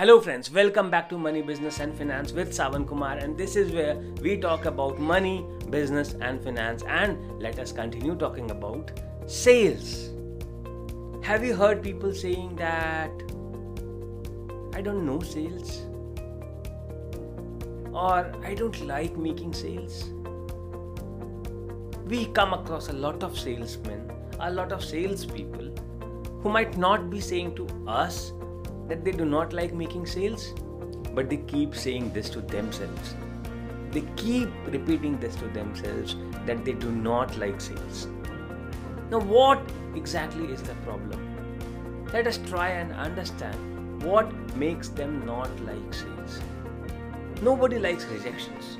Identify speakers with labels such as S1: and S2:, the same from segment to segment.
S1: Hello, friends. Welcome back to Money, Business, and Finance with Sawan Kumar. And this is where we talk about money, business, and finance. And let us continue talking about sales. Have you heard people saying that I don't know sales? Or I don't like making sales? We come across a lot of salesmen, a lot of salespeople who might not be saying to us that they do not like making sales, but they keep saying this to themselves. They keep repeating this to themselves that they do not like sales. Now, what exactly is the problem? Let us try and understand what makes them not like sales. Nobody likes rejections.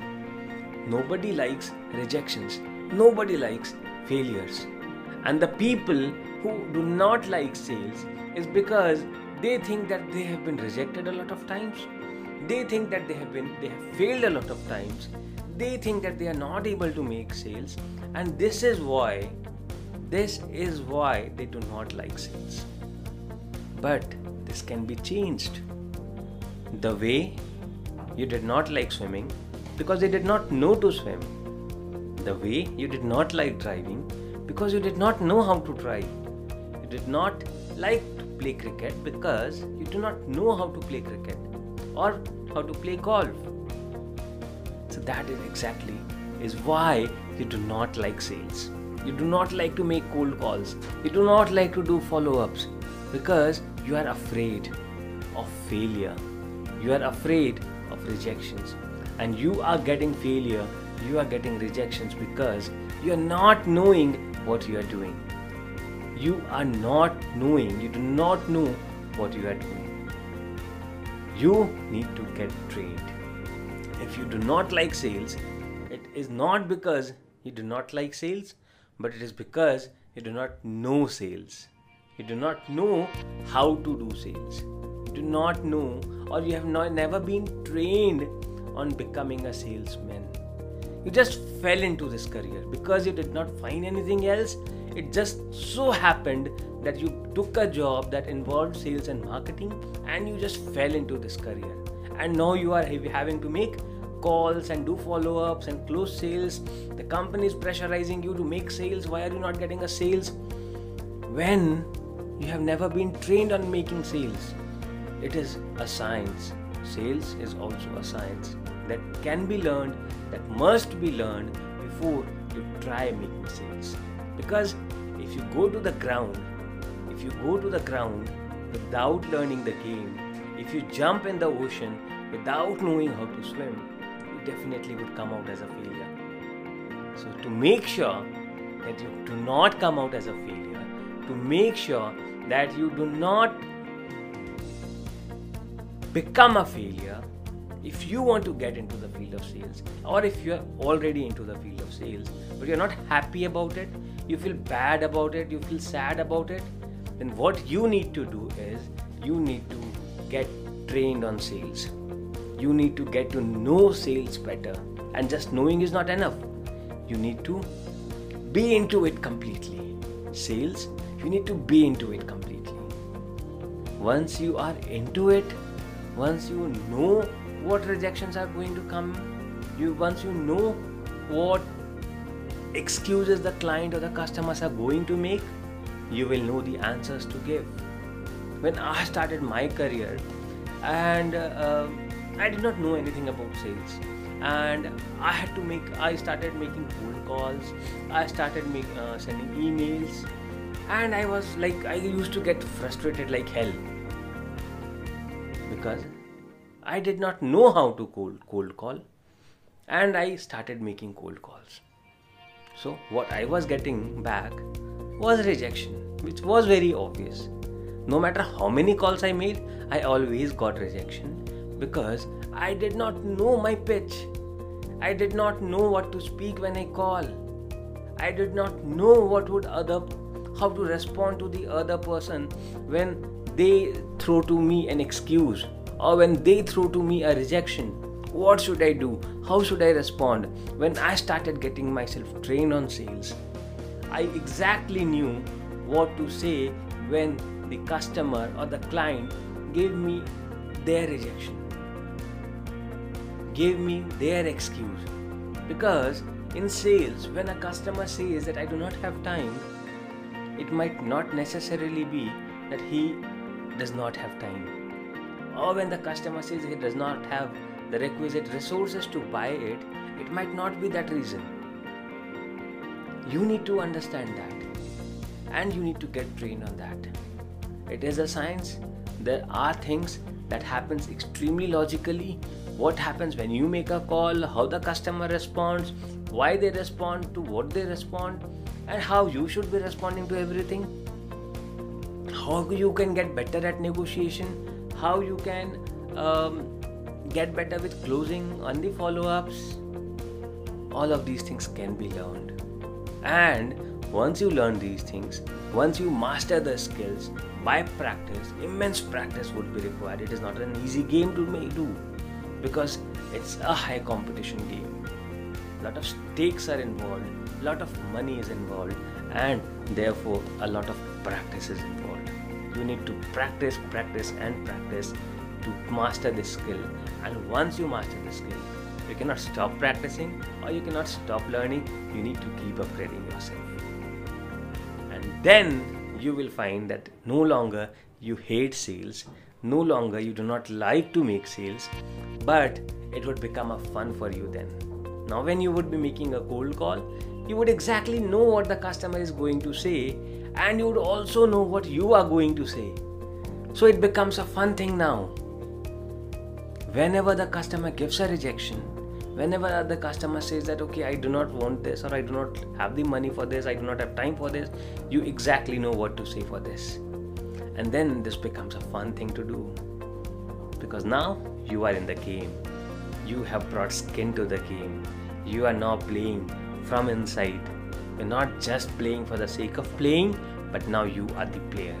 S1: Nobody likes rejections. Nobody likes failures. And the people who do not like sales is because they think that they have been rejected a lot of times. They think that they have been they have failed a lot of times. They think that they are not able to make sales. And this is why this is why they do not like sales. But this can be changed. The way you did not like swimming because you did not know to swim. The way you did not like driving because you did not know how to drive. You did not like to play cricket because you do not know how to play cricket or how to play golf. So that is exactly is why you do not like sales. You do not like to make cold calls. You do not like to do follow-ups because you are afraid of failure. You are afraid of rejections. And you are getting failure, you are getting rejections because you are not knowing what you are doing you are not knowing, you do not know what you are doing. You need to get trained. If you do not like sales, it is not because you do not like sales, but it is because you do not know sales. You do not know how to do sales. You do not know, or you have not, never been trained on becoming a salesman. You just fell into this career because you did not find anything else it just so happened that you took a job that involved sales and marketing and you just fell into this career. And now you are having to make calls and do follow ups and close sales. The company is pressurizing you to make sales. Why are you not getting a sales? When you have never been trained on making sales, it is a science. Sales is also a science that can be learned, that must be learned before you try making sales. Because if you go to the ground, if you go to the ground without learning the game, if you jump in the ocean without knowing how to swim, you definitely would come out as a failure. So, to make sure that you do not come out as a failure, to make sure that you do not become a failure, if you want to get into the field of sales, or if you are already into the field of sales, but you're not happy about it, you feel bad about it, you feel sad about it, then what you need to do is you need to get trained on sales. You need to get to know sales better. And just knowing is not enough. You need to be into it completely. Sales, you need to be into it completely. Once you are into it, once you know what rejections are going to come, you once you know what excuses the client or the customers are going to make, you will know the answers to give. When I started my career, and uh, I did not know anything about sales, and I had to make, I started making cold calls, I started make, uh, sending emails, and I was like, I used to get frustrated like hell because I did not know how to cold, cold call, and I started making cold calls so, what I was getting back was rejection, which was very obvious. No matter how many calls I made, I always got rejection because I did not know my pitch. I did not know what to speak when I call. I did not know what would other how to respond to the other person when they throw to me an excuse or when they throw to me a rejection what should I do? How should I respond? When I started getting myself trained on sales, I exactly knew what to say when the customer or the client gave me their rejection. gave me their excuse. Because in sales, when a customer says that I do not have time, it might not necessarily be that he does not have time. Or when the customer says he does not have the requisite resources to buy it, it might not be that reason. You need to understand that and you need to get trained on that. It is a science. There are things that happens extremely logically. What happens when you make a call, how the customer responds, why they respond to what they respond, and how you should be responding to everything. How you can get better at negotiation, how you can um, get better with closing on the follow ups. All of these things can be learned. And once you learn these things, once you master the skills by practice, immense practice would be required. It is not an easy game to do because it's a high competition game. A lot of stakes are involved, a lot of money is involved, and therefore a lot of practice is involved. You need to practice, practice, and practice to master this skill. And once you master the skill, you cannot stop practicing or you cannot stop learning. You need to keep upgrading yourself. And then you will find that no longer you hate sales, no longer you do not like to make sales, but it would become a fun for you then. Now, when you would be making a cold call, you would exactly know what the customer is going to say, and you would also know what you are going to say. So it becomes a fun thing now whenever the customer gives a rejection whenever the customer says that okay i do not want this or i do not have the money for this i do not have time for this you exactly know what to say for this. And then this becomes a fun thing to do. Because now you are in the game. You have brought skin to the game. You are now playing from inside. You're not just playing for the sake of playing but now you are the player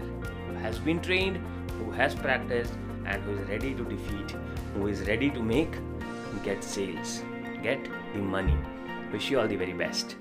S1: who has been trained who has practiced and who is ready to defeat who is ready to make get sales, get the money. Wish you all the very best.